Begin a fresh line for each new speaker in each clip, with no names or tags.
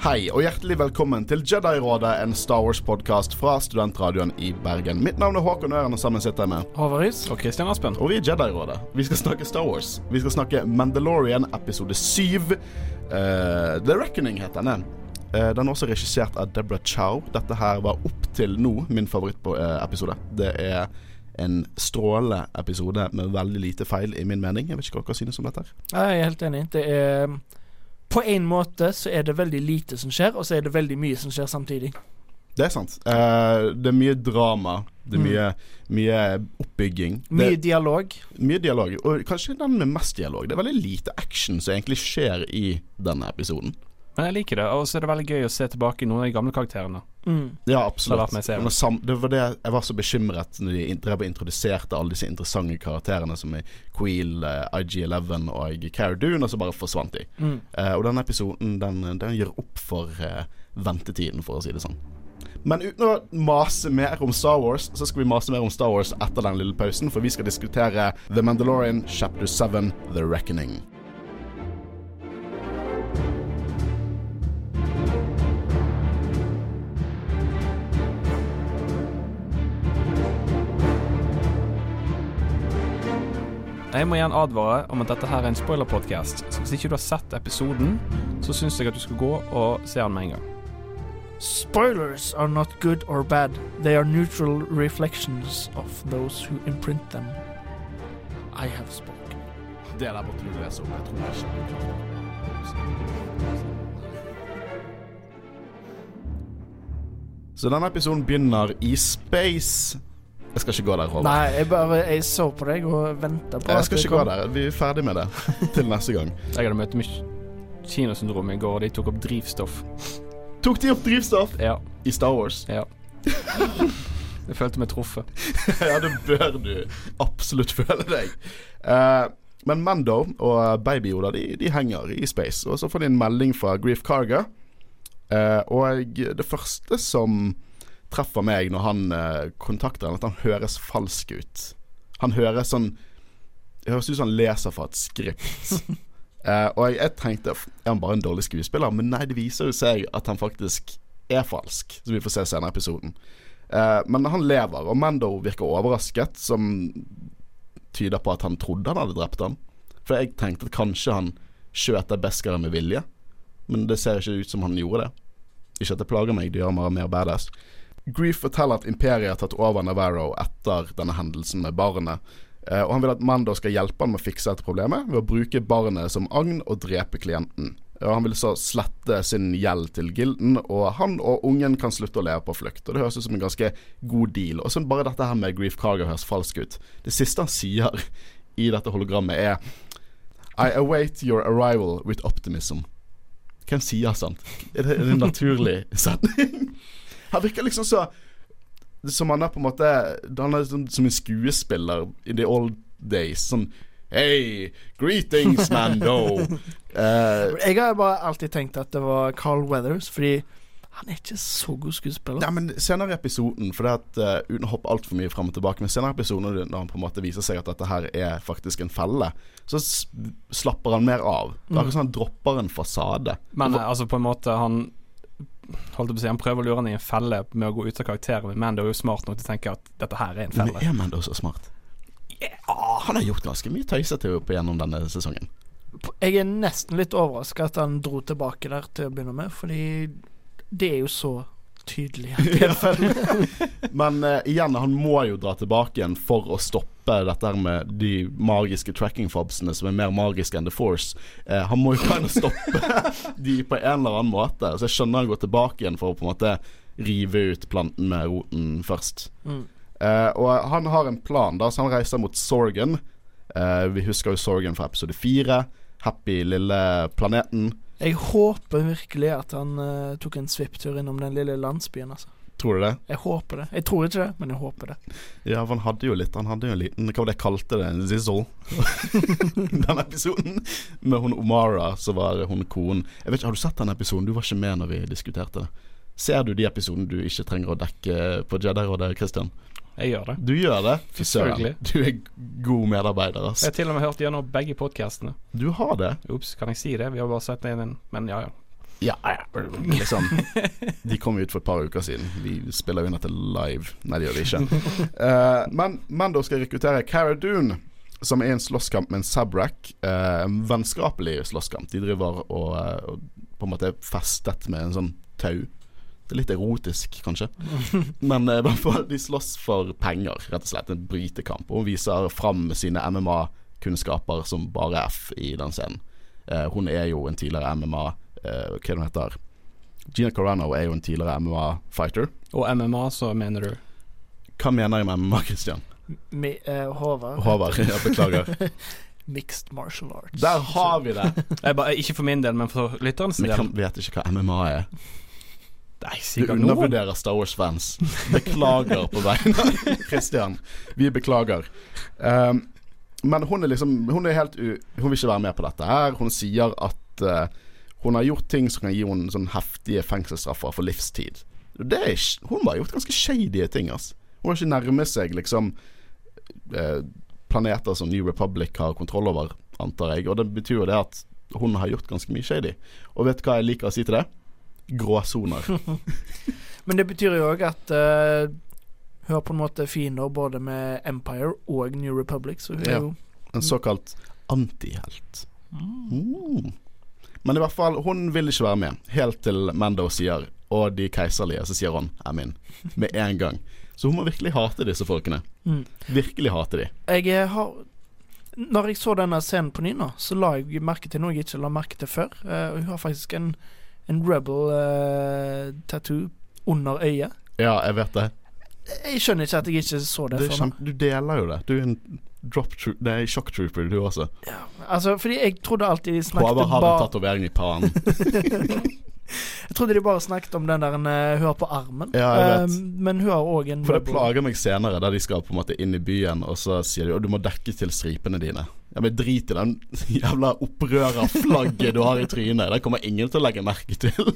Hei og hjertelig velkommen til Jedi-rådet, en Star Wars-podkast fra studentradioen i Bergen. Mitt navn er Håkon Øren, og sammen sitter jeg med
Håvaris.
Og Kristian Aspen.
Og vi er Jedi-rådet. Vi skal snakke Star Wars. Vi skal snakke Mandalorian episode 7. Uh, The Reckoning heter den. Uh, den er også regissert av Deborah Chow. Dette her var opp til nå min favorittepisode. Det er en strålende episode med veldig lite feil, i min mening. Jeg vet ikke hva dere synes om dette. her
Jeg er helt enig. Det er På en måte så er det veldig lite som skjer, og så er det veldig mye som skjer samtidig.
Det er sant. Uh, det er mye drama. Det er mye, mye oppbygging.
Mye
det,
dialog.
mye dialog. Og kanskje den med mest dialog. Det er veldig lite action som egentlig skjer i denne episoden.
Men jeg liker det, og så er det veldig gøy å se tilbake i noen av de gamle karakterene.
Mm.
Ja, absolutt. Det var, det jeg var så bekymret når de drev og introduserte alle disse interessante karakterene som i Queel, eh, IG-11 og Cara Dune, og så bare forsvant de.
Mm.
Uh, og denne episoden den, den gjør opp for uh, ventetiden, for å si det sånn. Men uten å mase mer om Star Wars, så skal vi mase mer om Star Wars etter den lille pausen, for vi skal diskutere The Mandalorian chapter 7, The Reckoning.
Jeg må igjen advare om at dette her er en spoiler-podcast, så hvis ikke du har sett episoden, så syns jeg at du skal gå og se den med en gang.
Spoilers are not good or bad. They are neutral reflections of those who imprint them. I have spoken.
Det der måtte du lese om. Jeg tror ikke du klarer det. Så denne episoden begynner i space. Jeg skal ikke gå der, Håvard.
Nei, jeg bare Jeg så på deg og venta på
Jeg skal ikke gå der. Vi er ferdig med det til neste gang.
Jeg hadde møte med kinosyndrom i går, og de tok opp drivstoff.
Tok de opp drivstoff
Ja.
i Star Wars?
ja. Jeg følte meg truffet.
ja, det bør du absolutt føle deg. Uh, men Mando og Baby Yoda de, de henger i space, og så får de en melding fra Grief Carga. uh, og det første som treffer meg når han eh, kontakter henne, at han høres falsk ut. Han høres sånn Det høres ut som han leser fra et skript. Eh, og jeg, jeg tenkte Er han bare en dårlig skuespiller? Men nei, det viser jo seg at han faktisk er falsk, som vi får se senere i episoden. Eh, men han lever, og Mando virker overrasket, som tyder på at han trodde han hadde drept han. For jeg tenkte at kanskje han skjøt det beskere med vilje, men det ser ikke ut som han gjorde det. Ikke at det plager meg, det gjør meg mer badass. Grief forteller at Imperiet har tatt over Navarro etter denne hendelsen med barnet. Eh, og han vil at Mando skal hjelpe han med å fikse dette problemet ved å bruke barnet som agn og drepe klienten. Og han vil så slette sin gjeld til gilden, og han og ungen kan slutte å leve på flukt. Og Det høres ut som en ganske god deal. Og så bare dette her med Grief Cargo høres falsk ut. Det siste han sier i dette hologrammet, er I await your arrival with optimism. Hvem sier sant? Det, er det en naturlig setning? Han virker liksom så Som han er på en måte Han er som, som en skuespiller in the old days. Sånn Hei, greetings, Mando. uh,
Jeg har bare alltid tenkt at det var Carl Weathers, fordi han er ikke så god skuespiller.
Ja, men senere i episoden, for det at, uh, uten å hoppe altfor mye fram og tilbake, men senere i episoden når han på en måte viser seg at dette her er faktisk en felle, så s slapper han mer av. Det er akkurat som han dropper en fasade.
Men eh, altså, på en måte, han Holdt på å si, Han prøver å lure han i en felle med å gå ut av karakter, men Mando er jo smart nok til å tenke at dette her er en felle.
Men er Mando så smart? Ja, han har gjort ganske mye tøysete opp igjennom denne sesongen.
Jeg er nesten litt overraska at han dro tilbake der til å begynne med, fordi det er jo så tydelig.
Men uh, igjen, han må jo dra tilbake igjen for å stoppe dette her med de magiske tracking-fobsene som er mer magiske enn The Force. Uh, han må jo of stoppe de på en eller annen måte. Så jeg skjønner han går tilbake igjen for å på en måte rive ut planten med roten først.
Mm.
Uh, og han har en plan, da, så han reiser mot Sorgan. Vi husker jo Sorgan fra episode fire. Happy lille planeten.
Jeg håper virkelig at han uh, tok en svipptur innom den lille landsbyen, altså.
Tror du det?
Jeg håper det. Jeg tror ikke det, men jeg håper det.
Ja, for han hadde jo litt Han hadde jo en liten Hva var det jeg kalte det? En zizzle? den episoden med hun Omara, så var hun konen Jeg vet ikke, Har du sett den episoden? Du var ikke med når vi diskuterte det. Ser du de episodene du ikke trenger å dekke på Jedi-rådet, Christian?
Jeg gjør det.
Du gjør det? Fy søren. Du er god medarbeider, ass.
Jeg har til og med hørt gjennom begge podkastene.
Du har det?
Ops, kan jeg si det? Vi har bare sett det inn, men ja, ja.
Ja, ja, liksom De kom ut for et par uker siden. Vi spiller inn dette live. Nei, det gjør vi ikke. Uh, men Mando skal rekruttere Cara Dune, som er en slåsskamp med en Sabrak. Uh, en vennskapelig slåsskamp. De driver og, uh, og på en måte festet med en sånn tau. Det er litt erotisk, kanskje. Men eh, i hvert fall, de slåss for penger, rett og slett. En brytekamp. Og hun viser fram sine MMA-kunnskaper som bare F i den scenen. Eh, hun er jo en tidligere MMA eh, Hva det hun heter? Gina Carano er jo en tidligere MMA-fighter.
Og MMA, så mener du?
Hva mener jeg med MMA, Christian?
Mi, eh, Håvard.
Håvard, ja, beklager.
Mixed martial arts.
Der har vi det!
Jeg bare, ikke for min del, men for lytterens del.
Vi vet ikke hva MMA er.
Nei,
Du undervurderer Star Wars-fans. Beklager på vegne av Christian. Vi beklager. Um, men hun er liksom Hun er helt u... Hun vil ikke være med på dette her. Hun sier at uh, hun har gjort ting som kan gi henne sånn heftige fengselsstraffer for livstid. Det er, hun har gjort ganske shady ting, ass. Hun har ikke nærmet seg liksom uh, planeter som New Republic har kontroll over, antar jeg. Og det betyr jo det at hun har gjort ganske mye shady. Og vet du hva jeg liker å si til det? Gråsoner.
Men det betyr jo òg at uh, hun har på en måte fiender både med Empire og New Republic, så hun er jo
En såkalt antihelt. Mm. Men i hvert fall, hun vil ikke være med. Helt til Mando sier 'og de keiserlige', så sier hun 'er min', Med en gang. Så hun må virkelig hate disse folkene.
Mm.
Virkelig hate de.
Jeg eh, har Når jeg så denne scenen på ny nå, så la jeg merke til noe jeg ikke la merke til før. Uh, hun har faktisk en, en rebel-tattoo under øyet.
Ja, jeg vet det.
Jeg skjønner ikke at jeg ikke så det,
det
nå.
du deler jo det. Du er en drop Det er shock trooper, du også.
Altså, fordi jeg trodde alltid de snakket
Håvard har en
bare
tatovering i pannen.
Jeg trodde de bare snakket om den der eh, hun har på armen.
Ja, jeg vet.
Eh, men hun har òg en
For det plager meg senere, der de skal på en måte inn i byen, og så sier de at du må dekke til stripene dine. Ja, men Drit i den jævla opprørerflagget du har i trynet. Det kommer ingen til å legge merke til.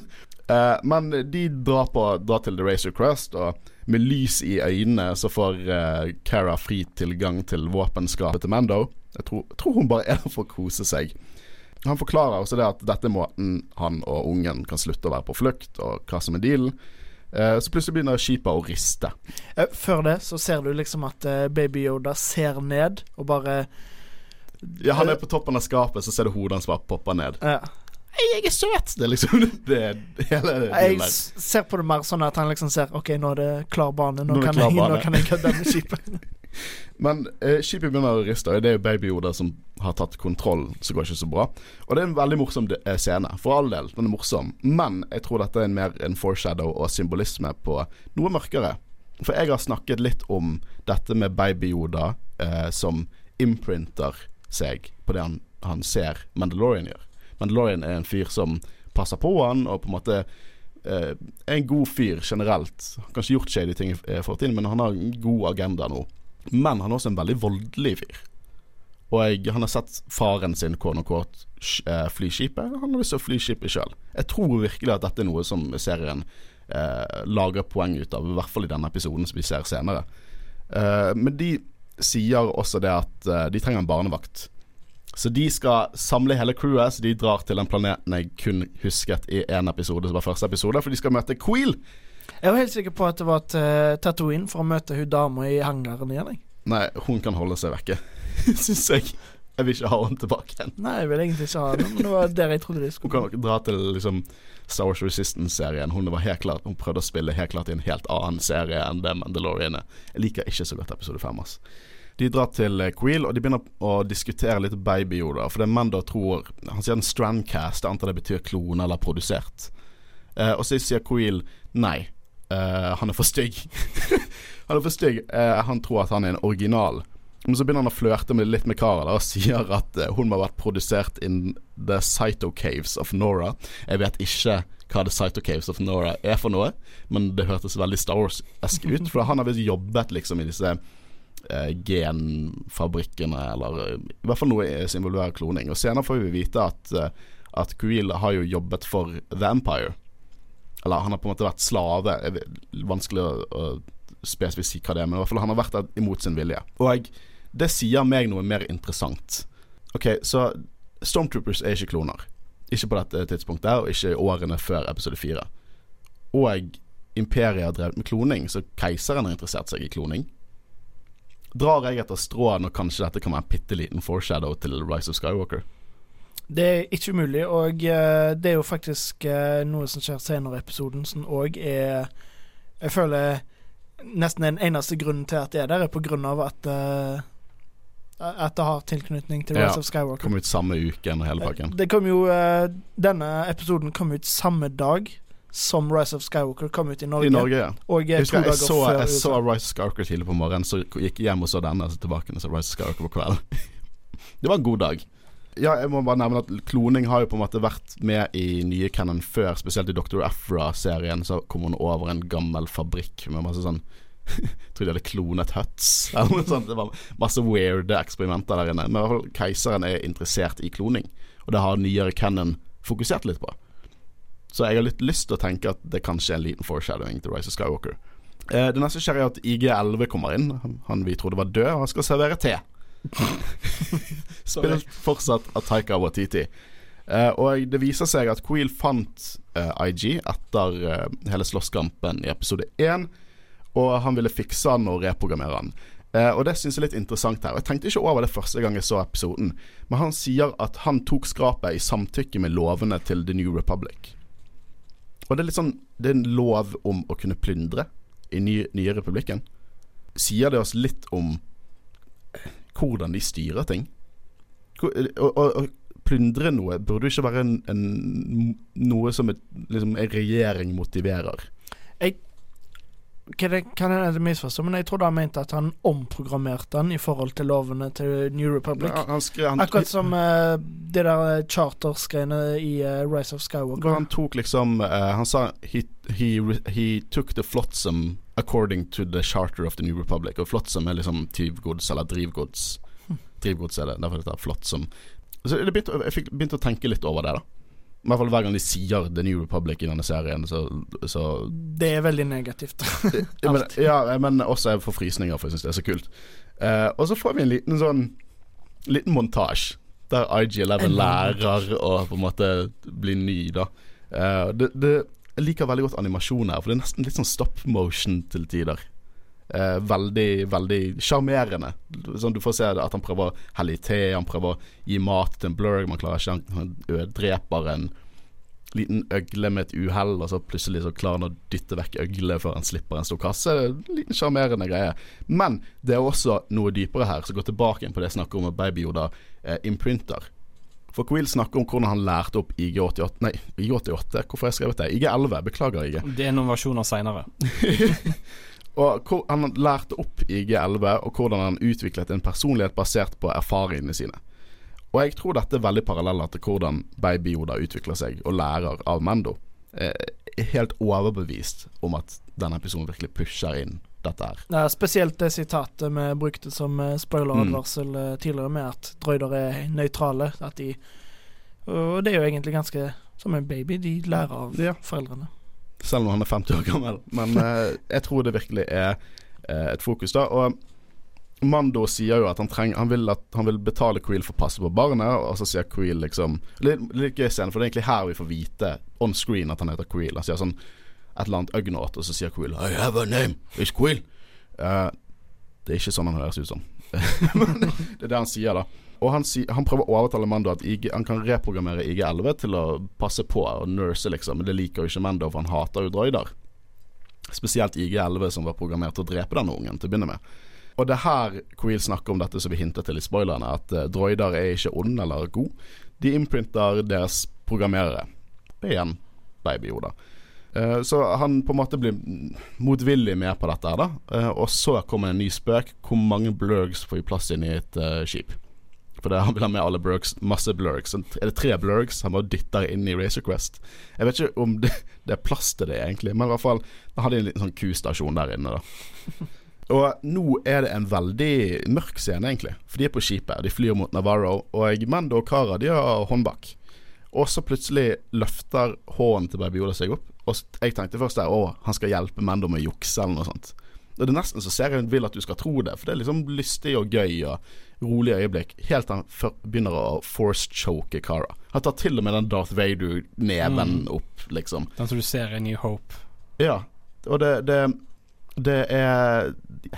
Uh, men de drar, på, drar til The Razor Crest, og med lys i øynene så får uh, Cara fri tilgang til våpenskapet til Mando. Jeg tror, jeg tror hun bare er der for å kose seg. Han forklarer også det at dette er måten han og ungen kan slutte å være på flukt, og hva som er dealen. Eh, så plutselig begynner skipet å riste.
Eh, Før det så ser du liksom at eh, Baby Yoda ser ned og bare
Ja, han er på toppen av skapet, så ser du hodet hans bare poppe ned.
ja.
Hei, jeg er søt! Det er liksom det er hele
Jeg
der.
ser på det mer sånn at han liksom ser OK, nå er det klar bane. Nå,
Nå
kan,
klar
jeg, nå
bane.
kan jeg kødde med skipet.
Men eh, skipet begynner å riste, og det er jo Baby Yoda som har tatt kontroll, så går ikke så bra. Og det er en veldig morsom eh, scene, for all del. Den er morsom. Men jeg tror dette er en mer en foreshadow og symbolisme på noe mørkere. For jeg har snakket litt om dette med Baby Yoda eh, som imprinter seg på det han, han ser Mandalorian gjør. Mandalorian er en fyr som passer på han, og på en måte eh, er en god fyr generelt. Kanskje gjort shady ting i i fortiden, men han har en god agenda nå. Men han er også en veldig voldelig fyr. Og jeg, han har sett faren sin unquote, sk- eh, fly skipet. Han har lyst til å fly skipet sjøl. Jeg tror virkelig at dette er noe som serien eh, lager poeng ut av, i hvert fall i denne episoden som vi ser senere. Eh, men de sier også det at eh, de trenger en barnevakt. Så de skal samle hele crewet, så de drar til den planeten jeg kun husket i én episode, som var første episode, for de skal møte Queel.
Jeg var helt sikker på at det var et uh, Tatooine for å møte hun dama i hangaren igjen. Jeg.
Nei, hun kan holde seg vekke, syns jeg. Jeg vil ikke ha henne tilbake igjen.
Nei, jeg vil egentlig ikke ha henne, men det var der jeg trodde de
Hun
skulle.
kan dra til liksom Star Wars Resistance-serien. Hun var helt klart Hun prøvde å spille helt klart i en helt annen serie enn det Mandalorian er. Jeg liker ikke så godt episode fem. ass. De drar til eh, Queel, og de begynner å diskutere litt Baby Yoda. For det er Mando tror Han sier en strandcast, jeg antar det betyr klone eller produsert. Eh, og så sier Queel nei. eh, han er for stygg. han er for stygg. Eh, han tror at han er en original. Men så begynner han å flørte med, litt med Kara og sier at hun må ha vært produsert in The Cyto Caves of Nora. Jeg vet ikke hva The Cyto Caves of Nora er for noe, men det hørtes veldig Star Wars-esk ut. For han har visst jobbet liksom i disse eh, genfabrikkene, eller eh, i hvert fall noe som involverer kloning. Og senere får vi vite at, eh, at Kuil har jo jobbet for The Empire. Eller han har på en måte vært slave. Vanskelig å, å spesifikt si hva det er, men i hvert fall han har vært der imot sin vilje. Og det sier meg noe mer interessant. Ok, så Stormtroopers er ikke kloner. Ikke på dette tidspunktet, og ikke i årene før episode fire. Og imperiet har drevet med kloning, så keiseren har interessert seg i kloning. Drar jeg etter stråen, når kanskje dette kan være en bitte liten foreshadow til Rise of Skywalker?
Det er ikke umulig, og eh, det er jo faktisk eh, noe som skjer senere i episoden, som òg er Jeg føler nesten den eneste grunnen til at det er der, er på grunn av at eh, At det har tilknytning til Rise
Ja,
of Skywalker.
Kom ut samme uken og hele pakken.
Det kom jo Denne episoden kom ut samme dag som Rise of Skywalker kom ut i Norge.
I Norge, ja.
Og eh,
Jeg
to
husker jeg
dager
så,
før
jeg så Rise of Skywalker tidlig på morgenen, så gikk jeg hjem og så denne, så tilbake og så Rise of Skywalker på kvelden. det var en god dag. Ja, jeg må bare nevne at kloning har jo på en måte vært med i nye canon før, spesielt i Dr. Afra-serien, så kom hun over en gammel fabrikk med masse sånn Jeg tror de hadde klonet Huts eller noe sånt. Det var masse weirde eksperimenter der inne. Men i hvert fall keiseren er interessert i kloning, og det har nyere canon fokusert litt på. Så jeg har litt lyst til å tenke at det kanskje er en liten foreshadowing til Rise of Skywalker. Eh, det neste skjer er at IG11 kommer inn. Han vi trodde var død, og han skal servere te. Spilt fortsatt av Taika Watiti. Eh, og det viser seg at Queel fant eh, IG etter eh, hele slåsskampen i episode 1, og han ville fikse han og reprogrammere han. Eh, og det syns jeg er litt interessant her. Jeg tenkte ikke over det første gang jeg så episoden, men han sier at han tok skrapet i samtykke med lovene til The New Republic. Og det er litt sånn Det er en lov om å kunne plyndre i ny, nye republikken. Sier det oss litt om eh, hvordan de styrer ting? Å å- plyndre noe burde ikke være en, en, noe som et, liksom, en regjering motiverer.
Det, kan hende jeg misforstår, men jeg trodde han mente at han omprogrammerte den i forhold til lovene til New Republic.
Han, han skrev, han,
Akkurat som uh, det der charters-greiene i uh, Rise of Skywalker.
han tok liksom uh, Han sa he, he, he took the flotsam according to the charter of the New Republic. Og flotsam er liksom tyvgods eller drivgods. Drivgods er det, derfor det heter flotsam. Så det begynte, jeg fikk begynte å tenke litt over det, da. I hvert fall hver gang de sier The New Republic i denne serien, så, så
Det er veldig negativt.
men, ja, men også jeg får frysninger, for jeg syns det er så kult. Uh, og så får vi en liten sånn Liten montasje der IG11 lærer å på en måte bli ny, da. Uh, det, det, jeg liker veldig godt animasjon her, for det er nesten litt sånn stop motion til tider. Eh, veldig, veldig sjarmerende. Sånn, du får se at han prøver å helle i te, han prøver å gi mat til en blurg, man klarer ikke Han, han dreper en liten øgle med et uhell, og så plutselig så klarer han å dytte vekk øgle før han slipper en stor kasse. En liten sjarmerende greie. Men det er også noe dypere her, som går tilbake på det jeg snakker om med Baby Yoda eh, imprinter. For Quill snakker om hvordan han lærte opp IG88 Nei, IG88, hvorfor har jeg skrevet det? IG11, beklager IG.
Det er noen versjoner seinere.
Og hvor han lærte opp IG11, og hvordan han utviklet en personlighet basert på erfaringene sine. Og jeg tror dette er veldig paralleller til hvordan Baby Yoda utvikler seg og lærer av Mando. Eh, helt overbevist om at denne episoden virkelig pusher inn dette her.
Ja, spesielt det sitatet vi brukte som eh, spoileradvarsel mm. tidligere, med at droider er nøytrale. At de Og det er jo egentlig ganske som en baby. De lærer av
Ja.
foreldrene.
Selv om han er 50 år gammel. Men eh, jeg tror det virkelig er eh, et fokus da. Og Mando sier jo at han, trenger, han, vil, at han vil betale Creel for å passe på barnet, og så sier Creel liksom Litt, litt gøy scene, for det er egentlig her vi får vite on screen at han heter Creel. Han sier sånn et eller annet Ugnaught, og så sier Creel I have a name, it's Creel. Uh, det er ikke sånn han høres ut som. Det er det han sier, da. Og han, sier- han prøver å overtale Mando at IG, han kan reprogrammere IG11 til å passe på og nurse, liksom. Men det liker jo ikke Mando, for han hater jo droider. Spesielt IG11, som var programmert til å drepe denne ungen til å begynne med. Og det er her Queel snakker om dette som vi hintet til i spoilerne, at uh, droider er ikke ond eller god. De imprinter deres programmerere. Det er igjen baby-Oda. Så han på en måte blir motvillig med på dette her, da. Eh, og så kommer en ny spøk. Hvor mange blurgs får vi plass inn i et eh, skip? For det, han vil ha med alle blurgs, masse blurgs. Er det tre blurgs han bare dytter inn i Racer Quest? Jeg vet ikke om det, det er plass til det, egentlig, men i hvert fall Da hadde de en liten sånn Q-stasjon der inne, da. Og nå er det en veldig mørk scene, egentlig. For de er på skipet, de flyr mot Navarro, og Mando og Kara de har håndbak. Og så plutselig løfter hånden til Baby Yoda seg opp, og jeg tenkte først der å, han skal hjelpe Mando med å jukse eller noe sånt. Og Det er nesten så serien vil at du skal tro det, for det er liksom lystig og gøy og rolig øyeblikk. Helt til han begynner å force-choke Cara. Han tar til og med den Darth Vader-neven opp, liksom.
Den som du ser i New Hope.
Ja, og det, det, det er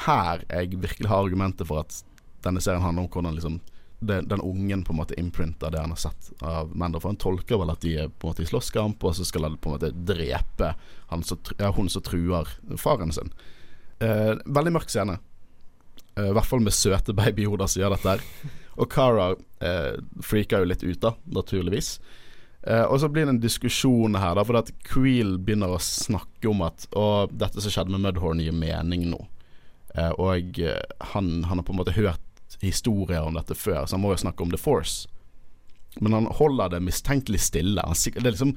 her jeg virkelig har argumentet for at denne serien handler om hvordan liksom det, den ungen på en måte imprinter det han har sett av Mando. For han tolker vel at de er på en måte i slåsskamp, og så skal han på en måte drepe som, ja, hun som truer faren sin. Eh, veldig mørk scene. Eh, I hvert fall med søte babyhoder som gjør dette her. Og Cara eh, freaker jo litt ut, da, naturligvis. Eh, og så blir det en diskusjon her, da, for at Creel begynner å snakke om at Å, dette som skjedde med Mudhorn, gir mening nå. Eh, og eh, han, han har på en måte hørt historier om dette før, så han må jo snakke om The Force. Men han holder det mistenkelig stille. Han, det, er liksom,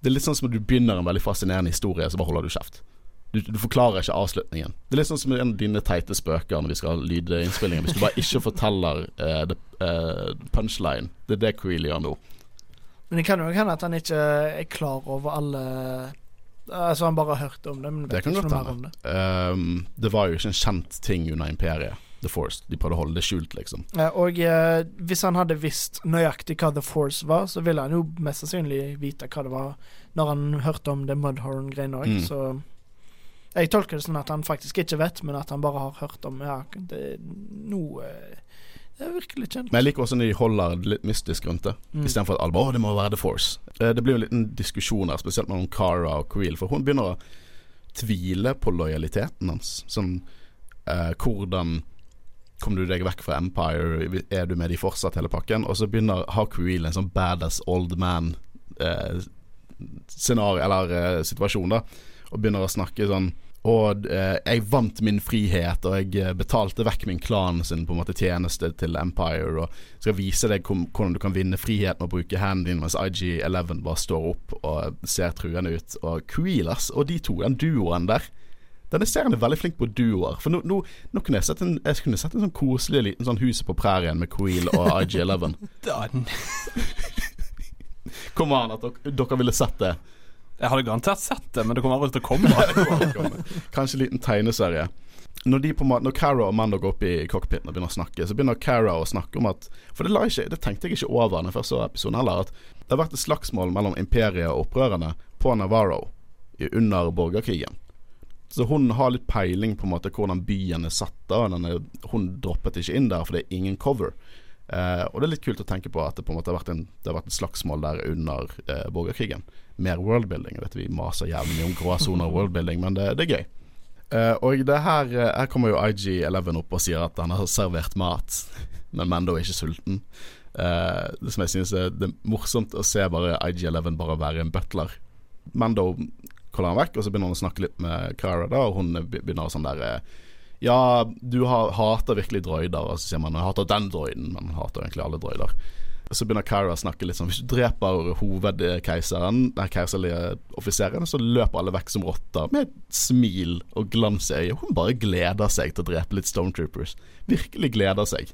det er litt sånn som at du begynner en veldig fascinerende historie, så bare holder du kjeft. Du, du forklarer ikke avslutningen. Det er litt sånn som en av dine teite spøker når vi skal ha lydinnspillinger. Hvis du bare ikke forteller uh, the, uh, punchline. Det er det Creeley gjør nå.
Men det kan jo hende at han ikke er klar over alle Altså han bare har hørt om det, men
Det
vet
kan
ikke noe mer om det.
Um, det var jo ikke en kjent ting under imperiet, The Force. De prøvde å holde det skjult, liksom.
Og eh, hvis han hadde visst nøyaktig hva The Force var, så ville han jo mest sannsynlig vite hva det var når han hørte om det Mudhorn-greiene òg,
Mm.
så Jeg tolker det sånn at han faktisk ikke vet, men at han bare har hørt om Ja, det er noe eh, Det er virkelig kjent.
Men jeg liker også når de holder det litt mystisk rundt det.
Mm.
Istedenfor at alle bare 'Å, det må være The Force'. Eh, Det blir jo en liten diskusjon her, spesielt mellom Cara og Creel, for hun begynner å tvile på lojaliteten hans. Sånn eh, Hvordan kom du deg vekk fra Empire? Er du med de fortsatt, hele pakken? Og så begynner har Creel en sånn badass old man eh, scenario, eller eh, situasjon, da. Og begynner å snakke sånn og eh, jeg vant min frihet, og jeg eh, betalte vekk min klan sin på en måte tjeneste til Empire, og skal vise deg hvordan du kan vinne frihet med å bruke hendene dine, mens IG11 bare står opp og ser truende ut. Og Queelers og de to, den duoen der Denne serien er veldig flink på duoer. For nå, nå, nå kunne jeg sett en Jeg kunne sett en sånn koselig liten sånn Huset på prærien med Queel og IG11.
Den.
Kom an at dere, dere ville sett det.
Jeg hadde garantert sett det, men det kommer aldri til å komme.
Kanskje en liten tegneserie. Når, de på, når Cara og Mando går opp i cockpiten og begynner å snakke, så begynner Cara å snakke om at For det, ikke, det tenkte jeg ikke over da jeg først så episoden heller, at det har vært et slagsmål mellom imperiet og opprørerne på Navarro under borgerkrigen. Så hun har litt peiling på en måte hvordan byen er satt da. Er, hun droppet ikke inn der, for det er ingen cover. Eh, og det er litt kult å tenke på at det på en måte har vært, en, det har vært et slagsmål der under eh, borgerkrigen. Mer worldbuilding. Vet Vi maser jævlig mye om gråsoner og worldbuilding, men det, det er gøy. Eh, og det her, eh, her kommer jo IG11 opp og sier at han har servert mat, men Mando er ikke sulten. Eh, det som jeg synes er Det er morsomt å se bare IG11 bare være en butler. Mando kaller han vekk, og så begynner han å snakke litt med Cara, da, og hun be- begynner sånn der eh, Ja, du har, hater virkelig droider, og så sier man jeg hater den droiden, men hater egentlig alle droider. Så begynner Cara å snakke litt sånn Hvis du dreper hovedkeiseren, den keiserlige offiseren, så løper alle vekk som rotter med et smil og glans i øyet. Hun bare gleder seg til å drepe litt Stormtroopers. Virkelig gleder seg.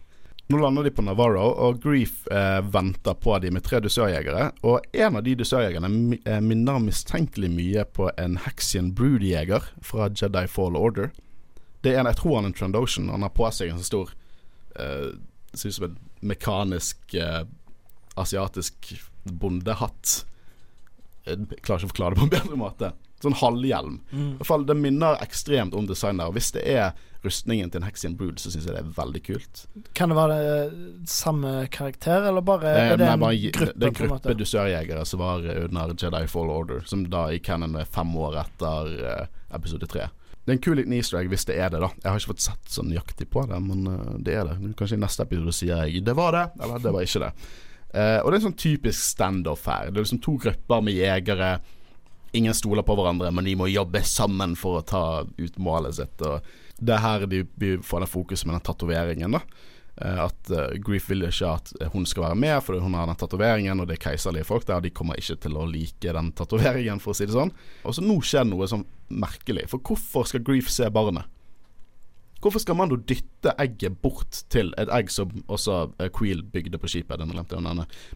Nå lander de på Navarro, og Grief eh, venter på de med tre dusørjegere. Og en av de dusørjegerne eh, minner mistenkelig mye på en Hexian Brood-jeger fra Jedi Fall Order. Det er en, Jeg tror han er en Trandoshan. Han har på seg en så stor eh, Ser ut som en mekanisk eh, asiatisk bondehatt. Jeg klarer ikke å forklare det på en bedre måte. Sånn halvhjelm. I hvert fall Det minner ekstremt om design der. Og Hvis det er rustningen til en Hexian Brood, så syns jeg det er veldig kult.
Kan det være eh, samme karakter, eller bare
Eh,
er det
nei,
en
bare gi-
gruppe?
det er en
gruppe en
dusørjegere som var under Jedi Fall Order, som da i canon er fem år etter eh, episode tre. Det er en kul liten easter egg hvis det er det, da. Jeg har ikke fått sett så nøyaktig på det, men eh, det er det. Kanskje i neste episode sier jeg 'det var det', eller 'det var ikke det'. Eh, og det er en sånn typisk standoff her. Det er liksom to grupper med jegere. Ingen stoler på hverandre, men de må jobbe sammen for å ta ut målet sitt. Og det er her de, de får det fokuset med den tatoveringen. Eh, At eh, Grief vil ikke at hun skal være med fordi hun har den tatoveringen, og det er keiserlige folk der, de kommer ikke til å like den tatoveringen, for å si det sånn. Og så nå skjer noe sånn merkelig. For hvorfor skal Grief se barnet? Hvorfor skal man da dytte egget bort til et egg som også eh, Queel bygde på skipet? Den glemte.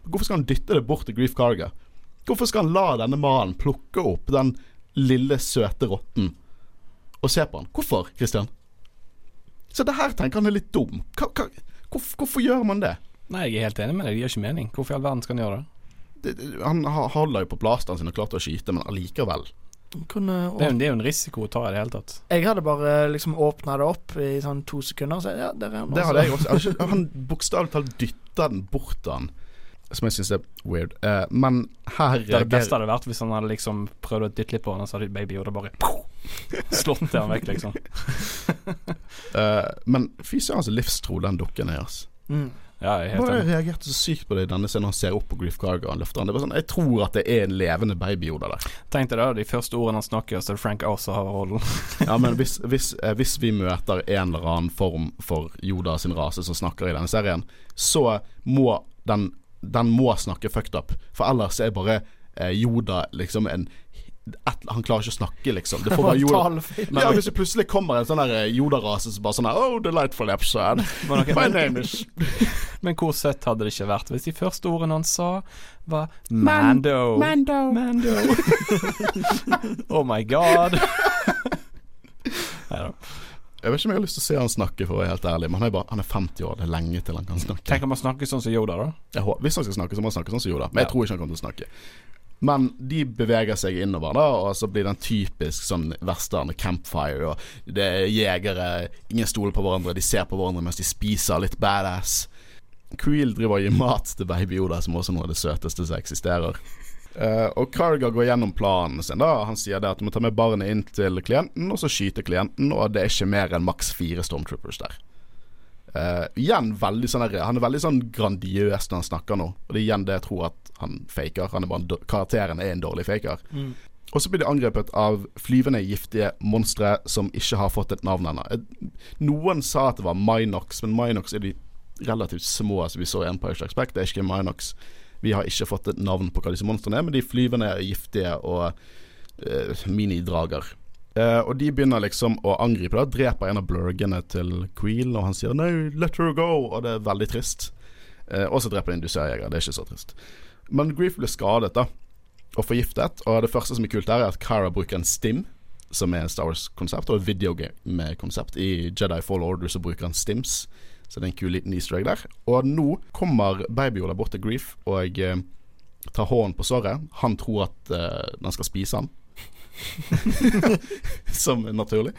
Hvorfor skal han dytte det bort til Grief Carga? Hvorfor skal han la denne mannen plukke opp den lille, søte rotten og se på han. Hvorfor, Christian? Så det her tenker han er litt dum. Hva, hva, hvorfor, hvorfor gjør man det?
Nei, jeg er helt enig med deg. Det gir ikke mening. Hvorfor i all verden skal han gjøre det?
det, det han holder jo på blasteren sin og klarte å skyte, men allikevel.
Kunne,
Det er, jo, det er jo en risiko å ta i det hele tatt.
jeg hadde bare liksom åpna det opp i sånn to sekunder og så ja, der er han.
Det hadde jeg også. Jeg ikke- Han bokstavelig talt dytta den bort til han, som jeg syns er weird. Uh, men her
Det, det beste hadde vært hvis han hadde liksom prøvd å dytte litt på henne, og så hadde Baby Yoda bare slått til han vekk, liksom.
uh, Men fy søren så livstro den dukken er, altså.
Mm.
Ja, jeg
Bare jeg reagerte så sykt på det i denne scenen han ser opp på Grief Cargo og han løfter han. Det var sånn, Jeg tror at det er en levende baby-Yoda der.
Tenk deg da, de første ordene han snakker, så er det Frank Oz som har rollen.
Ja, men hvis, hvis, eh, hvis vi møter en eller annen form for Yoda sin rase som snakker i denne serien, så må den, den må snakke fucked up. For ellers er bare eh, Yoda liksom en et, Han klarer ikke å snakke, liksom. Det får bare Yoda ja, Hvis det plutselig kommer en sånn eh, Yoda-rase som bare sånn her Oh, delightful episode. My name is
men hvor søtt hadde det ikke vært hvis de første ordene han sa, var Mando.
Mando.
Mando. oh my god. Neida.
Jeg vet ikke om jeg har lyst til å se han snakke, for å være helt ærlig. Men han er, bare, han er 50 år. Det er lenge til han kan snakke.
Tenk om han snakker sånn som Yoda, da.
Håper, hvis han skal snakke, så må han snakke sånn som Yoda. Men jeg
Ja.
tror ikke han kommer til å snakke. Men de beveger seg innover, da, og så blir det en typisk sånn western campfire. Og det er jegere, ingen stoler på hverandre, de ser på hverandre mens de spiser litt badass. Creel driver og gir mat til Baby Yoda, som også er noe av det søteste som eksisterer. Eh, og Karga går gjennom planen sin. da Han sier det at du må ta med barnet inn til klienten, og så skyte klienten, og det er ikke mer enn maks fire Stormtroopers der. Uh, igjen veldig sånn Han er veldig sånn grandiøs når han snakker nå. Og det er igjen det jeg tror at han faker. Han er bare karakteren er en dårlig faker.
Mm.
Og så blir de angrepet av flyvende giftige monstre som ikke har fått et navn ennå. Eh, Noen sa at det var Minox, men Minox er de relativt små som vi så i Empire Strikes Back. Det er ikke Minox. Vi har ikke fått et navn på hva disse monstrene er, men de er flyvende, giftige og uh, minidrager. Uh, og de begynner liksom å angripe. da Dreper en av blurgene til Queel, og han sier 'no, let her go', og det er veldig trist. Uh, og så dreper de en dusørjeger. Det er ikke så trist. Men Grief blir skadet da og forgiftet, og det første som er kult der, er at Cara bruker en stim, som er Star Wars-konsept, og videogame-konsept. I Jedi Fall Order så bruker han stims, så det er en kul liten easter egg der. Og nå kommer Baby-Ola bort til Grief og eh, tar hånden på såret. Han tror at eh, den skal spise han. som er naturlig.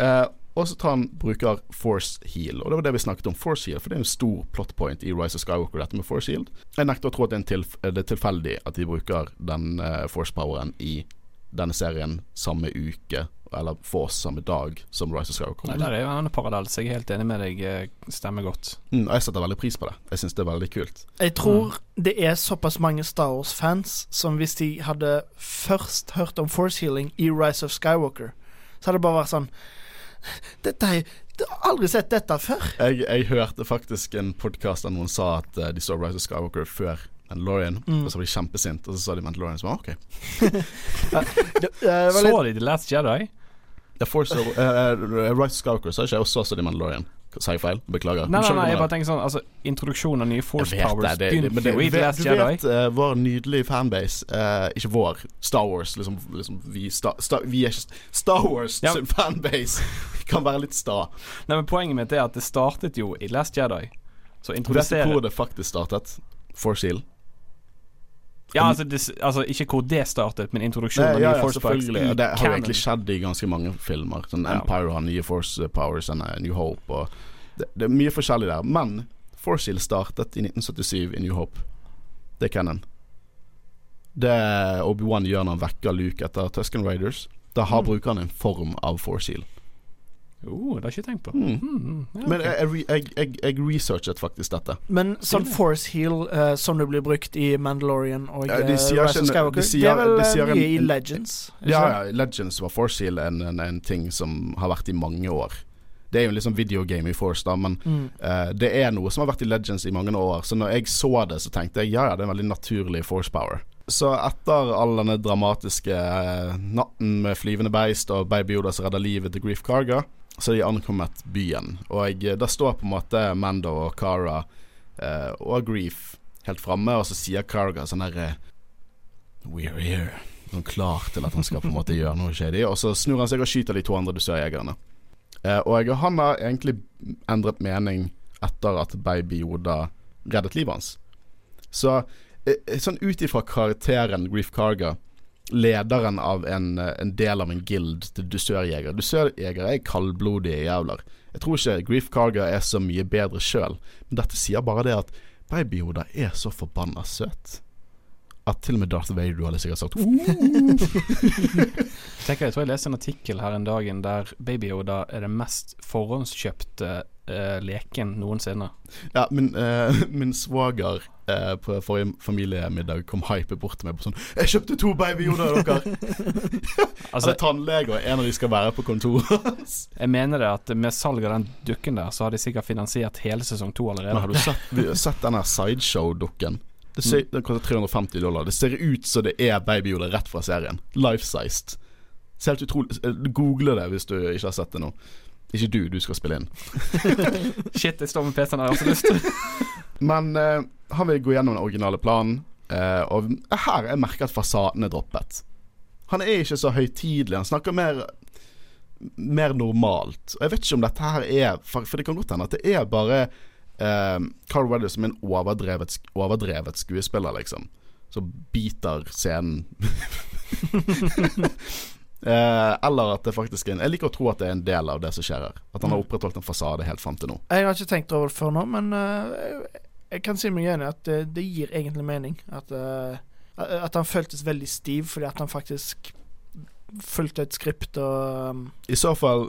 Eh, og så tar han, bruker Force Heal, og det var det vi snakket om. Force Heal, For det er en stor plot point i Rise of Skywalker, dette med Force Heal. Jeg nekter å tro at det er, tilf det er tilfeldig at de bruker den eh, Force Poweren i denne serien samme uke, eller for oss samme dag som Rise of Skywalker.
Nei, der er jo en parallell, så jeg er helt enig med deg. eh, Stemmer godt.
Mm, og jeg setter veldig pris på det. Jeg syns det er veldig kult.
Jeg tror det er såpass mange Star Wars-fans som hvis de hadde først hørt om Force Healing i Rise of Skywalker, så hadde det bare vært sånn Dette er Jeg har aldri sett dette før.
Jeg, jeg hørte faktisk en podkast der noen sa at eh, de så Rise of Skywalker før Mandalorian,
Mm.
og så var de kjempesint, og så sa de Mandalorian, så var OK.
Det, eh, var litt,
Så de The Last Jedi?
The Force of, uh, Rise of Skywalker sa ikke jeg, også så de Mandalorian. Sa jeg feil? Beklager.
Nei, nei, nei, jeg bare tenker sånn Altså, introduksjonen av nye Force
Jeg vet
Powers
det, det, det, men
begynte
det,
jo i
du
Jedi
vet,
Last
du vet eh, vår nydelige fanbase uh, Ikke vår, Star Wars. Liksom, liksom vi, sta, sta, vi er ikke Star Wars
Ja.
sin fanbase kan være litt sta.
Nei, men Poenget mitt er at det startet jo i Last Jedi. Så
Vet du hvor det faktisk startet? Force Heal.
Ja, altså, det, altså ikke hvor det startet, men introduksjonen av
ja, ja,
Force Powers
selvfølgelig. det har jo
canon.
egentlig skjedd i ganske mange filmer. Sånn. Empire har nye Force Powers og New Hope. Og det, det er mye forskjellig der. Men Force Heal startet i 1977 i New Hope. Det er canon. Det Obi-Wan gjør når han vekker Luke etter Tusken Raiders. Da har
Mm.
bruker han en form av Force Heal.
Oh, det har jeg ikke tenkt på.
Mm.
Mm, ja,
Men jeg, jeg, jeg, jeg, researchet faktisk dette.
men sånn Force Heal uh, som det blir brukt i Mandalorian og
Ja,
eh,
de sier
Rise of Skywalker,
de sier-
det er vel
de
eh, mye i Legends?
Ja, ja, Legends var Force Heal en, en, en ting som har vært i mange år. Det er jo liksom videogame i Force, da, men
Mm.
uh, det er noe som har vært i Legends i mange år. Så når jeg så det, så tenkte jeg ja, ja, det er en veldig naturlig Force Power. Så etter all denne dramatiske eh, natten med flyvende beist og Baby Yoda som redder livet til Grief Karga, så de ankommet byen. Og eh, der står på en måte Mando og Cara eh, og Grief helt framme, og så sier Karga sånn herre We're here. sånn klar til at han skal på en måte gjøre noe shady. Og så snur han seg og skyter de to andre dusørjegerne. Eh, og han har egentlig endret mening etter at baby Yoda reddet livet hans. Så eh, sånn ut ifra karakteren Grief Karga, lederen av en, eh, en del av en guild til dusørjegere Dusørjegere er kaldblodige jævler. Jeg tror ikke Grief Carger er så mye bedre sjøl, men dette sier bare det at baby Yoda er så forbanna søt. At til og med Darth Vader hadde sikkert sagt
tenker, jeg tror jeg leste en artikkel her en dag der Baby Yoda er det mest forhåndskjøpte uh, leken noensinne.
Ja, min, uh, min svoger uh, på forrige familiemiddag kom hype bort til meg på sånn 'Jeg kjøpte to Baby Yoda av dere!' altså, tannlege, og en av de skal være på kontoret.
jeg mener det at med salg av den dukken der, så har de sikkert finansiert hele sesong to allerede.
Men har du sett, sett den sideshow-dukken? Ser, Den koster 350 dollar. Det ser ut som det er Baby Yoda rett fra serien. Life-sized. Google det hvis du ikke har sett det nå. Ikke du, du skal spille inn.
Shit, jeg står med PC-en jeg har så lyst.
Men uh, han vil gå gjennom den originale planen, uh, og her er merket at fasaden er droppet. Han er ikke så høytidelig, han snakker mer mer normalt. Og Jeg vet ikke om dette her er For, for det kan godt hende at det er bare uh, Carl Weather som en overdrevet, overdrevet skuespiller, liksom. Som biter scenen. Eh, eller at det faktisk er en Jeg liker å tro at det er en del av det som skjer her. At han har opprettholdt en fasade helt fram til nå.
Jeg har ikke tenkt over det før nå, men uh, jeg kan si meg enig at det, det, gir egentlig mening. At, uh, at han føltes veldig stiv fordi at han faktisk fulgte et skript og um
I så fall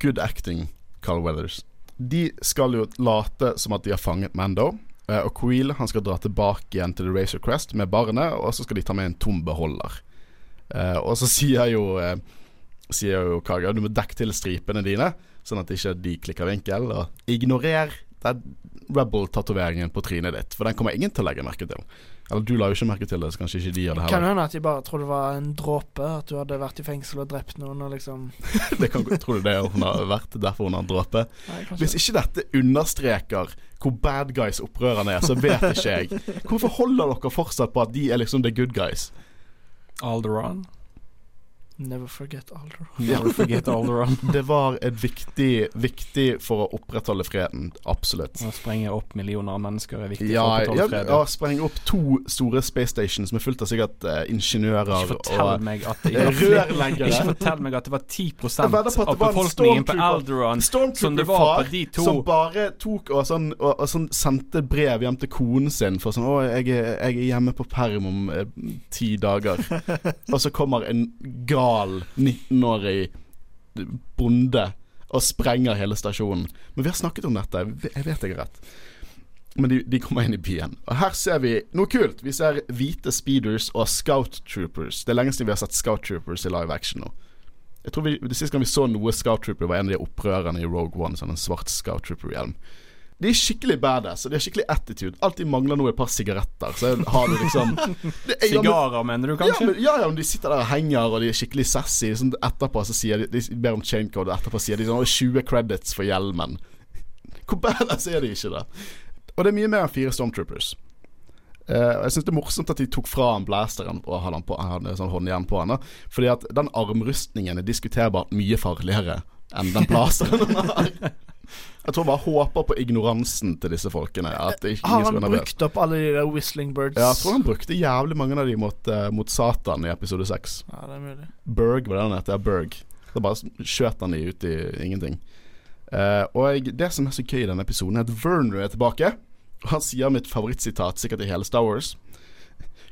good acting, Carl Weathers. De skal jo late som at de har fanget Mando. Og Queel han skal dra tilbake igjen til The Razor Crest med barnet, og så skal de ta med en tom beholder. Uh, og så sier jo uh, Sier jo Kaga du må dekke til stripene dine, sånn at ikke de klikker vinkel. Og ignorer den Rebel-tatoveringen på trynet ditt, for den kommer ingen til å legge merke til. Eller du la jo ikke merke til det, så kanskje ikke de gjør det
heller. Kan hende at de bare trodde det var en dråpe, at du hadde vært i fengsel og drept noen og liksom
det kan, Tror du det hun har vært, derfor hun har en dråpe? Hvis ikke dette understreker hvor bad guys opprørerne er, så vet ikke jeg. Hvorfor holder dere fortsatt på at de er liksom the good guys?
Alderon.
Never forget Alderon.
Never forget Alderon.
det var et viktig, viktig for å opprettholde freden. Absolutt.
Å sprenge opp millioner av mennesker er viktig
ja,
for å opprettholde freden.
Ja, sprenge opp to store space stations med fullt av sikkert uh, ingeniører
ikke fortell
og
meg at det rørleggere. Ikke fortell meg at det var 10 av befolkningen på Alderon som det var på de to.
Som bare tok og, sånn, og, og sånn sendte brev hjem til konen sin for sånn 'Å, jeg, jeg er hjemme på perm om eh, ti dager'. og så kommer en gal gal 19-årig bonde og sprenger hele stasjonen. Men vi har snakket om dette, jeg vet er rett. Men de, de, kommer inn i byen. Og her ser vi noe kult. Vi ser hvite speeders og scout troopers. Det er lenge siden vi har sett scout troopers i live action nå. Jeg tror vi, Det siste gang vi så noe scout trooper, var en av de opprørerne i Rogue One. Sånn en svart scout trooper-hjelm. De er skikkelig badass, og de har skikkelig attitude. Alt de mangler nå, er et par sigaretter. Så har du liksom
Sigarer, mener du kanskje?
Ja, men, ja, ja, men de sitter der og henger, og de er skikkelig sassy. Sånn, etterpå så sier de De ber om chaincode, og etterpå sier de sånn 20 credits for hjelmen. Hvor badass er de ikke, da? Og det er mye mer enn fire Stormtroopers. Uh, jeg syns det er morsomt at de tok fra han blasteren og hadde, han på, hadde sånn håndjern på han. Da. Fordi at den armrustningen er diskuterbart mye farligere enn den blasteren han har. Jeg tror bare håper på ignoransen til disse folkene.
Har han brukt opp alle de der Whistling Birds?
Ja, jeg tror han brukte jævlig mange av de mot, uh, mot Satan i episode 6.
Ja, det er mulig
Berg var det han het. Ja, Berg. Så bare skjøt han de ut i ingenting. Uh, og det som er så gøy i denne episoden, er at Verner er tilbake. Og han sier mitt favorittsitat sikkert i hele Star Wars.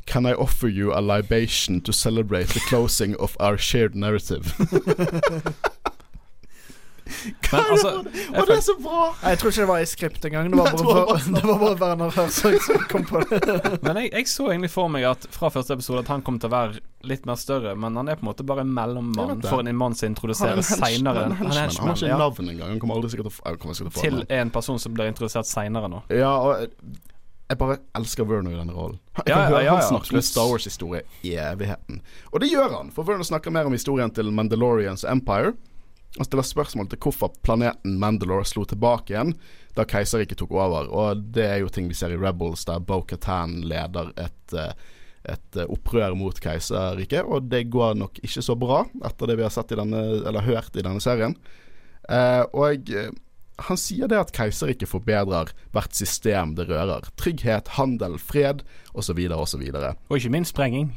Can I offer you a libation to celebrate the closing of our shared narrative? Men, altså, og det er så bra!
Jeg tror ikke det var i skript engang. Det var bare, det var bare Werner Herzog som kom på det.
men jeg, jeg, så egentlig for meg at fra første episode at han kom til å være litt mer større, men han er på en måte bare en mellommann for en mann som introduseres seinere.
Han, han, han, har ikke navn engang. Han kommer aldri sikkert til å få
Til en person som blir introdusert seinere nå.
Ja, og jeg bare elsker Werner i denne rollen. Jeg kan ja, høre ja, ja, han snakke om Star Wars-historie i evigheten. Og det gjør han, for Werner snakker mer om historien til Mandalorians Empire. Han stiller spørsmål til hvorfor planeten Mandalore slo tilbake igjen da keiserriket tok over. Og det er jo ting vi ser i Rebels, der Bo-Katan leder et, uh, et eh, opprør mot keiserriket, og det går nok ikke så bra etter det vi har sett i denne, eller hørt i denne serien. Eh, og eh, han sier det at keiserriket forbedrer hvert system det rører. Trygghet, handel, fred osv. osv.
Og ikke minst sprenging.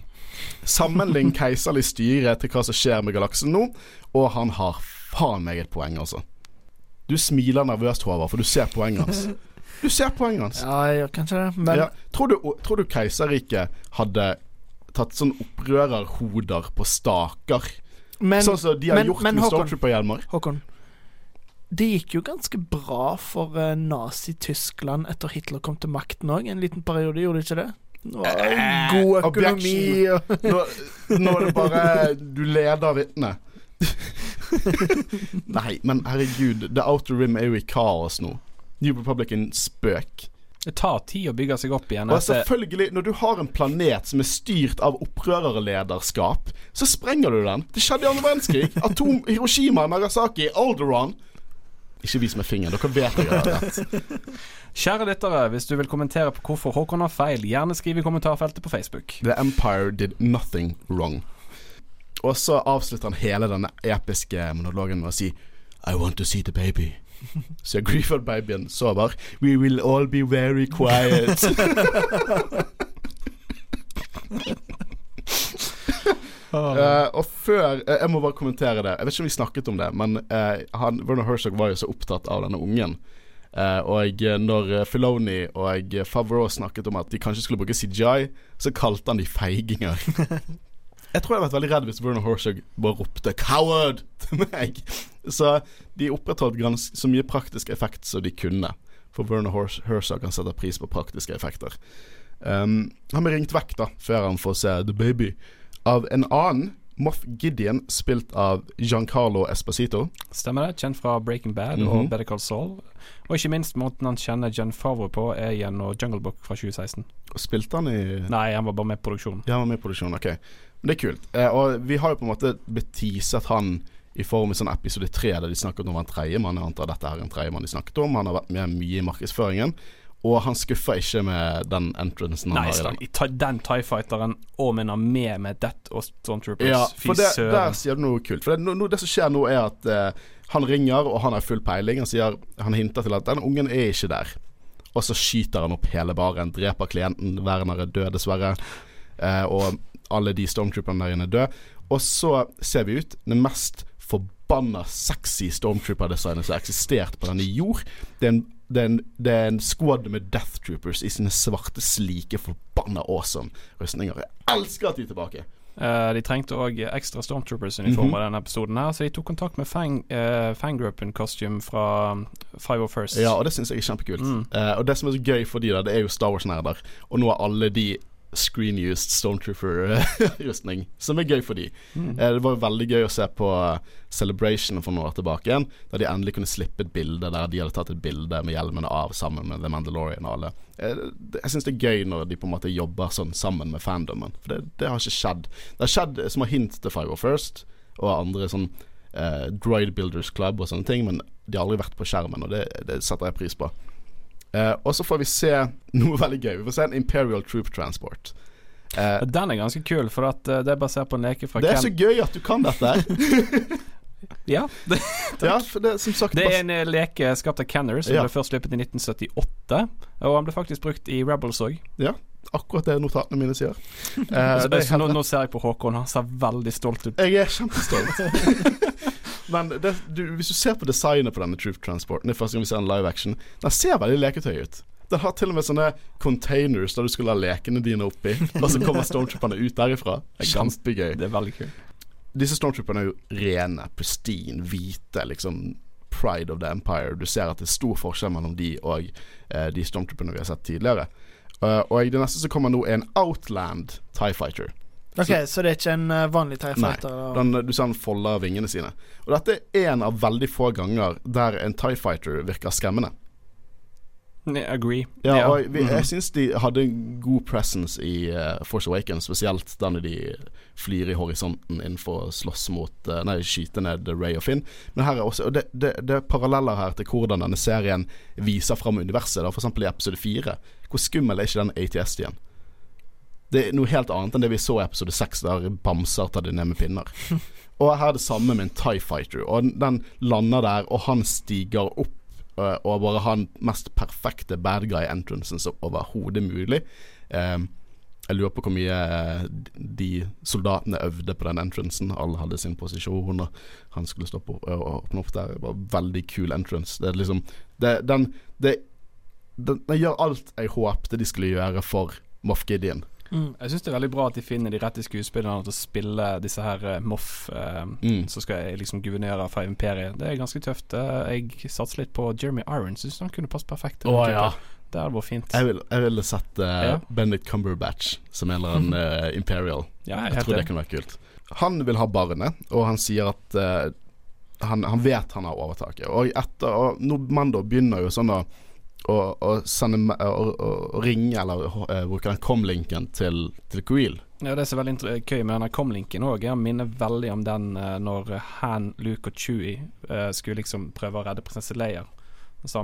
Sammenlign keiserlig styre til hva som skjer med galaksen nå, og han har faen meg et poeng, altså. Du smiler nervøst, Håvard, for du ser poenget hans. Du ser poenget hans.
Ja, jeg gjør kanskje det, men
Ja. Tror, du, tror du keiserriket hadde tatt sånn opprørerhoder på staker?
Men,
sånn som de har
men-
gjort
men
med Stormtrooper-hjelmer?
Håkon, det gikk jo ganske bra for uh, Nazi-Tyskland etter Hitler kom til makten òg, en liten periode, gjorde det ikke det? Nå,
Eh,
god økonomi
Nå, nå er det bare Du leder vitnet. Nei, men herregud. The Outer Rim er jo i kaos nå. New Republic er en spøk.
Det tar tid å bygge seg opp igjen.
Og
etter-
selvfølgelig, når du har en planet som er styrt av opprørerlederskap, så sprenger du den. Det skjedde i andre verdenskrig. Atom, Hiroshima, Nagasaki, Alderon. Ikke vis med fingeren, dere vet jeg har rett.
Kjære lyttere, hvis du vil kommentere på hvorfor Håkon har feil, gjerne skriv i kommentarfeltet på Facebook.
The Empire did nothing wrong. Og så avslutter han hele denne episke monologen med å si I want to see the baby. Så Grifford-babyen sover. We will all be very quiet. Uh, og før eh, Jeg må bare kommentere det. Jeg vet ikke om vi snakket om det, men uh, han, Werner Herzog var jo så opptatt av denne ungen. Og når Filoni og Favreau snakket om at de kanskje skulle bruke CGI, så kalte han de feiginger. Jeg tror jeg hadde vært veldig redd hvis Werner Herzog bare ropte 'coward' til meg. Så de opprettholdt så mye praktisk effekt som de kunne. For Werner Hers- kan sette pris på praktiske effekter. Um, han ble ringt vekk da før han får se The Baby av en annen, Moff Gideon, spilt av Giancarlo Esposito.
Stemmer det? Kjent fra Breaking Bad
Mhm.
og Better Call Saul. Og ikke minst måten han kjenner Jen Favreau på, er gjennom Jungle Book fra 2016.
Og Spilte han i
Nei, han var bare med i produksjonen.
Ja, han var med i produksjonen, ok. Men det er kult. Eh, og vi har jo på en måte blitt teaset han i form i sånn episode tre, der de snakket om han tredjemann. Jeg antar dette er en tredjemann de snakket om. Han har vært med mye i markedsføringen. Og han skuffer ikke med den entrancen han
Nei,
har i
jeg den TIE Fighteren og minner med med Death og Stormtroopers.
Ja, for det, der sier du noe kult. For det, no, no, det som skjer nå, er at eh, han ringer, og han har full peiling. Han sier Han hinter til at den ungen er ikke der. Og så skyter han opp hele baren, dreper klienten. Werner er død, dessverre. Eh, og alle de stormtrooperne der inne er døde. Og så ser vi ut det mest forbanna sexy stormtrooper-designet som har eksistert på denne jord. Det er en det er, en, det er en squad med Death Troopers i sine svarte, slike, forbanna awesome rustninger. Jeg elsker at de er tilbake.
Uh, de trengte òg ekstra Stormtroopers-uniformer
form
av denne episoden, her så de tok kontakt med Fang, uh, Fangruppen Costume fra um, 501st.
Ja, og det syns jeg er kjempekult.
Mm.
Uh, og det som er så gøy for de da, det er jo Star Wars-nerder. Og nå er alle de screen-used Stormtrooper-rustning, som er gøy for de.
Mm.
Eh, det var jo veldig gøy å se på eh, Celebration for noen år tilbake igjen, der de endelig kunne slippe et bilde der de hadde tatt et bilde med hjelmene av sammen med The Mandalorian og alle. Eh, det, jeg syns det er gøy når de på en måte jobber sånn sammen med fandomen, for det, det har ikke skjedd. Det har skjedd som har hint til Five First og andre sånn eh, Droid Builders Club og sånne ting, men de har aldri vært på skjermen, og det, det setter jeg pris på. Eh, og så får vi se noe veldig gøy. Vi får se en Imperial Troop Transport. Uh,
Den er ganske kul, for at, uh, det er basert på en leke fra
det er
Ken.
så gøy at du kan dette her.
Ja, det,
ja, det som sagt
det er en leke skapt av Kenner, som
Ja.
ble først sluppet i 1978. Og han ble faktisk brukt i Rebels òg.
akkurat det notatene mine sier. Eh,
Altså,
det
nå, nå ser jeg på Håkon, han ser veldig stolt ut.
Jeg er kjempestolt. Men det, du, hvis du ser på designet på denne Troop Transporten, det er første gang vi ser en live action, den ser veldig leketøy ut. Den har til og med sånne containers der du skulle ha lekene dine oppi, og så kommer stormtrooperne ut derifra. Det er ganske gøy.
Det er veldig kult.
Disse stormtrooperne er jo rene, pristine, hvite, liksom pride of the empire. Du ser at det er stor forskjell mellom de og eh, de stormtrooperne vi har sett tidligere. Uh, og det neste som kommer nå, er en Outland Tie Fighter.
OK, så det er ikke en eh, vanlig TIE-fighter?
Nei, Den, du ser han folder vingene sine. Og dette er en av veldig få ganger der en Tie Fighter virker skremmende.
Ne- Agree.
Ja, og vi,
Mhm.
jeg syns de hadde en god presence i uh, Force Awakens, spesielt da de flyr i horisonten innenfor å slåss mot uh, Nei, skyte ned Ray og Finn. Men her er også Og det, det, det er paralleller her til hvordan denne serien viser fram universet. Da, eksempel i episode 4. Hvor skummel er ikke den ATS-tiden? Det er noe helt annet enn det vi så i episode seks, der bamser tar de ned med pinner. Og her er det samme med en Tie Fighter. Og den lander der, og han stiger opp øh, og bare har den mest perfekte bad guy-entrancen som overhodet mulig. Um, jeg lurer på hvor mye eh, de soldatene øvde på den entrancen. Alle hadde sin posisjon, og han skulle stoppe opp, og åpne opp der. Det var Veldig kul entrance. Det er liksom det, den, det, den, den gjør alt jeg håpte de skulle gjøre for Moff Gideon.
Mm.
Jeg syns det er veldig bra at de finner de rette skuespillerne til å spille disse her uh, Moff uh,
Mm.
som skal liksom guvernere fra imperiet. Det er ganske tøft. Uh, jeg satser litt på Jeremy Irons. Syns han kunne passe perfekt. til ja. Det hadde vært fint.
Jeg, vil, jeg ville sett uh,
Ja.
Benedict Cumberbatch som en eller annen eh, Imperial.
Ja, jeg
Jeg tror det kunne vært kult. Han vil ha barnet, og han sier at eh, han, han vet han har overtaket. Og etter og Mando begynner jo sånn å, å, å sende å, å ringe, eller uh, bruke den com-linken til, til Queel.
Ja, Det som er veldig inter- gøy med denne com-linken òg, er å minne veldig om den uh, når Han, Luke og Chewie uh, skulle liksom prøve å redde prinsesse Leia.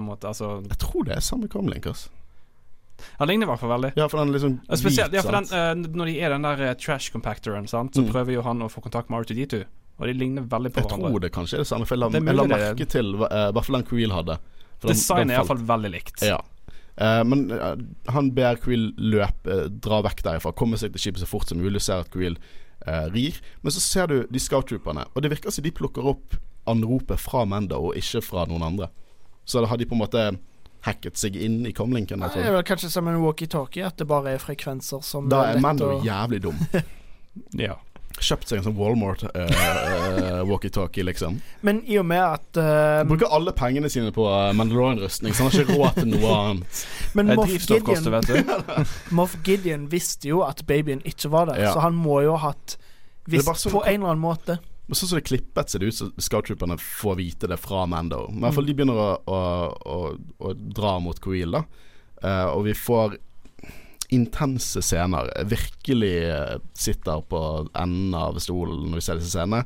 Måte, altså
Jeg tror det er samme com-link. Altså.
Han ligner i hvert fall veldig.
Ja, for den liksom
Spesielt ja, for den, eh, når de er den der eh, trash compactoren, sant? så
Mm.
prøver jo han å få kontakt med R2D2. Og de ligner veldig på
Jeg
hverandre.
tror det kanskje er det samme, for jeg la,
er
jeg
er-
merke til eh, i hvert fall den Creel hadde.
Designet er iallfall veldig likt.
Ja. Uh, men uh, han ber Quill løpe, uh, dra vekk derifra, komme seg til skipet så fort som mulig. Ser at Quill eh, rir. Men så ser du de scout-trooperne, og det virker som de plukker opp anropet fra Menda og ikke fra noen andre. Så da har de på en måte hacket seg inn i comlinken.
Det er vel kanskje som en walkietalkie, at det bare er frekvenser som
Da er Mando
å-
jævlig dum.
Ja.
Kjøpt seg en sånn Walmart eh, eh, walkietalkie, liksom.
Men i og med at uh,
Bruker alle pengene sine på Mandalorian-rustning, så han har ikke råd til noe annet.
Men Moff Gideon. Moff Gideon visste jo at babyen ikke var der,
Ja.
så han må jo ha hatt Visst
sånn-
på en eller annen måte.
Men sånn som det er klippet, ser det ut som scout-trooperne får vite det fra Mando. Men i hvert fall de begynner å, å, å, å dra mot Coil, da. Uh, og vi får intense scener. Virkelig eh, sitter på enden av stolen når vi ser disse scenene.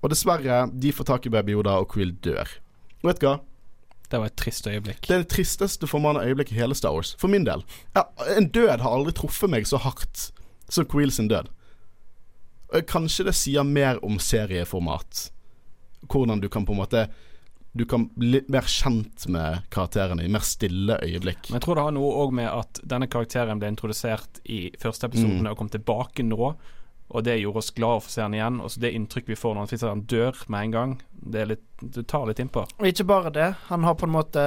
Og dessverre, de får tak i Baby Yoda, og Quill dør. Og vet du hva?
Det var et trist øyeblikk.
Det er det tristeste Formannet øyeblikket i hele Star Wars. For min del. Ja, en død har aldri truffet meg så hardt som Quill sin død. Kanskje det sier mer om serieformat. Hvordan du kan på en måte Du kan bli mer kjent med karakterene i mer stille øyeblikk.
Men jeg tror det har noe òg med at denne karakteren ble introdusert i første episoden
Mm.
og kom tilbake nå. Og det gjorde oss glade for å se han igjen. Og så det inntrykk vi får når han, finner at han dør med en gang, det, er litt, det tar litt innpå.
Og ikke bare det. Han har på en måte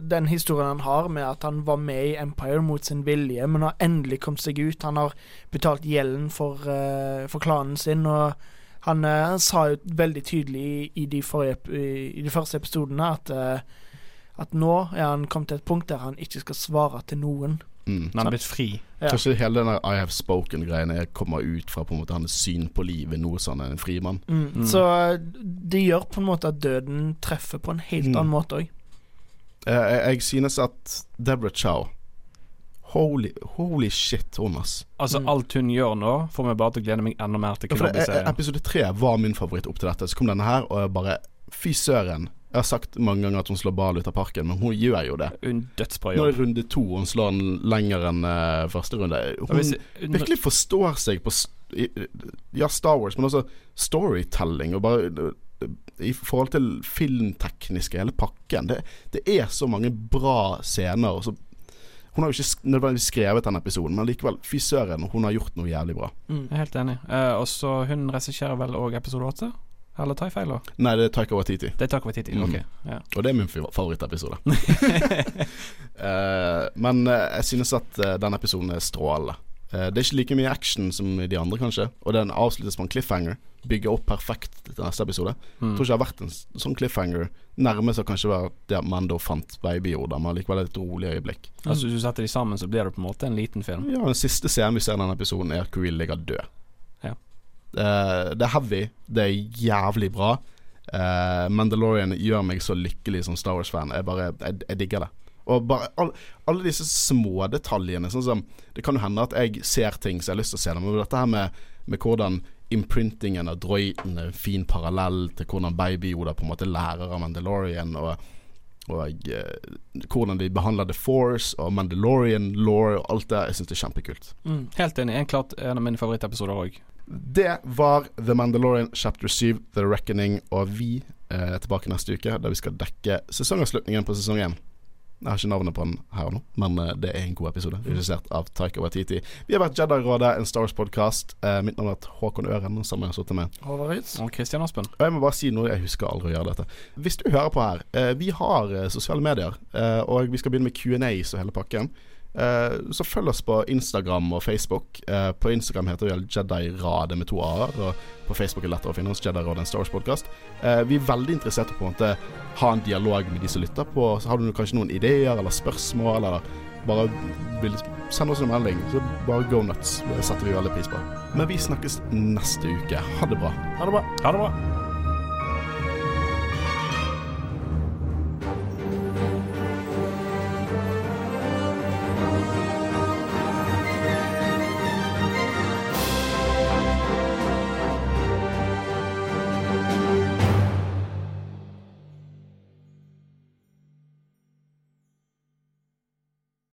den historien han har med at han var med i Empire mot sin vilje, men har endelig kommet seg ut. Han har betalt gjelden for, uh, for klanen sin, og han, han sa jo veldig tydelig i, i, de, forrige, i, i de første episodene at eh, at nå er han kommet til et punkt der han ikke skal svare til noen.
Mm.
Han er blitt fri.
Ja.
Kanskje hele den I have spoken-greiene kommer ut fra på en måte hans syn på livet, nå som han er en frimann.
Mm.
Mm.
Så eh, det gjør på en måte at døden treffer på en helt
Mm.
annen måte òg.
Jeg, jeg synes at Deborah Chow Holy, holy shit, Thomas.
Altså,
Mm.
alt hun gjør nå, får meg bare til å glede meg enda mer til
Ja,
Kenobi-serien.
episode tre var min favoritt opp til dette. Så kom denne her, og jeg bare Fy søren. Jeg har sagt mange ganger at hun slår ball ut av parken, men hun gjør jo det.
Hun dødsbra
Nå er runde to, og hun slår den lenger enn uh, første runde. Hun
hvis- hun-
virkelig forstår seg på Ja, Star Wars, men også storytelling, og bare i forhold til filmtekniske, hele pakken. Det, det er så mange bra scener. Og så hun har jo ikke nødvendigvis skrevet den episoden, men likevel, fy søren, hun har gjort noe jævlig bra.
Mm.
Jeg er helt enig. Eh, og så hun regisserer vel òg episode åtte? Eller tar jeg feil, da?
Nei, det er Taika Waititi,
Det er Taika Waititi.
Mm.
Ok. Ja.
og det er min favorittepisode. Eh, men eh, jeg synes at eh, den episoden er strålende. Eh, det er ikke like mye action som i de andre, kanskje, og den avsluttes på en cliffhanger. Bygger opp perfekt til neste episode.
Mm.
Jeg tror ikke det har vært en sånn cliffhanger. Nærmest å kanskje være det Mando fant Baby Yoda, men likevel et rolig øyeblikk.
Altså, hvis du setter de sammen, så blir det på en måte en liten film.
Ja, Den siste scenen vi ser i denne episoden, er at Creel ligger død.
Ja.
Uh, det er heavy, det er jævlig bra. Uh, Mandalorian gjør meg så lykkelig som Star Wars-fan. Jeg bare, jeg, jeg digger det. Og bare all, alle disse små detaljene. Sånn som Det kan jo hende at jeg ser ting som jeg har lyst til å se dem, men dette her med, med hvordan imprintingen av droiden en fin parallell til hvordan baby-Oda på en måte lærer av Mandalorian. Og og eh, hvordan de behandler The Force og Mandalorian law og alt det. Jeg syns det er kjempekult.
Mm, helt enig. En klart en av mine favorittepisoder òg.
Det var The Mandalorian chapter 7, The Reckoning, og vi eh, er tilbake neste uke, der vi skal dekke sesongavslutningen på sesong 1. Jeg har ikke navnet på den her nå, men eh, det er en god episode. Regissert av Taika Watiti. Vi har vært Jedi-rådet, en Star Wars-podkast. Eh, mitt navn er Håkon Øren, sammen har sittet med.
Håvard
Og Christian Aspen.
Og jeg må bare si noe, jeg husker aldri å gjøre dette. Hvis du hører på her, eh, vi har eh, sosiale medier, eh, og vi skal begynne med Q&As og hele pakken. Eh, så følg oss på Instagram og Facebook. Eh, på Instagram heter vi Jedi-radet med to a-er, og på Facebook er det lettere å finne oss Jedi-radet en Star. Eh, vi er veldig interessert i måte ha en dialog med de som lytter på. Så har du kanskje noen ideer eller spørsmål, eller bare vil sende oss en melding, så bare go nuts. Det setter vi veldig pris på. Men vi snakkes neste uke. Ha det bra.
Ha det bra.
Ha det bra.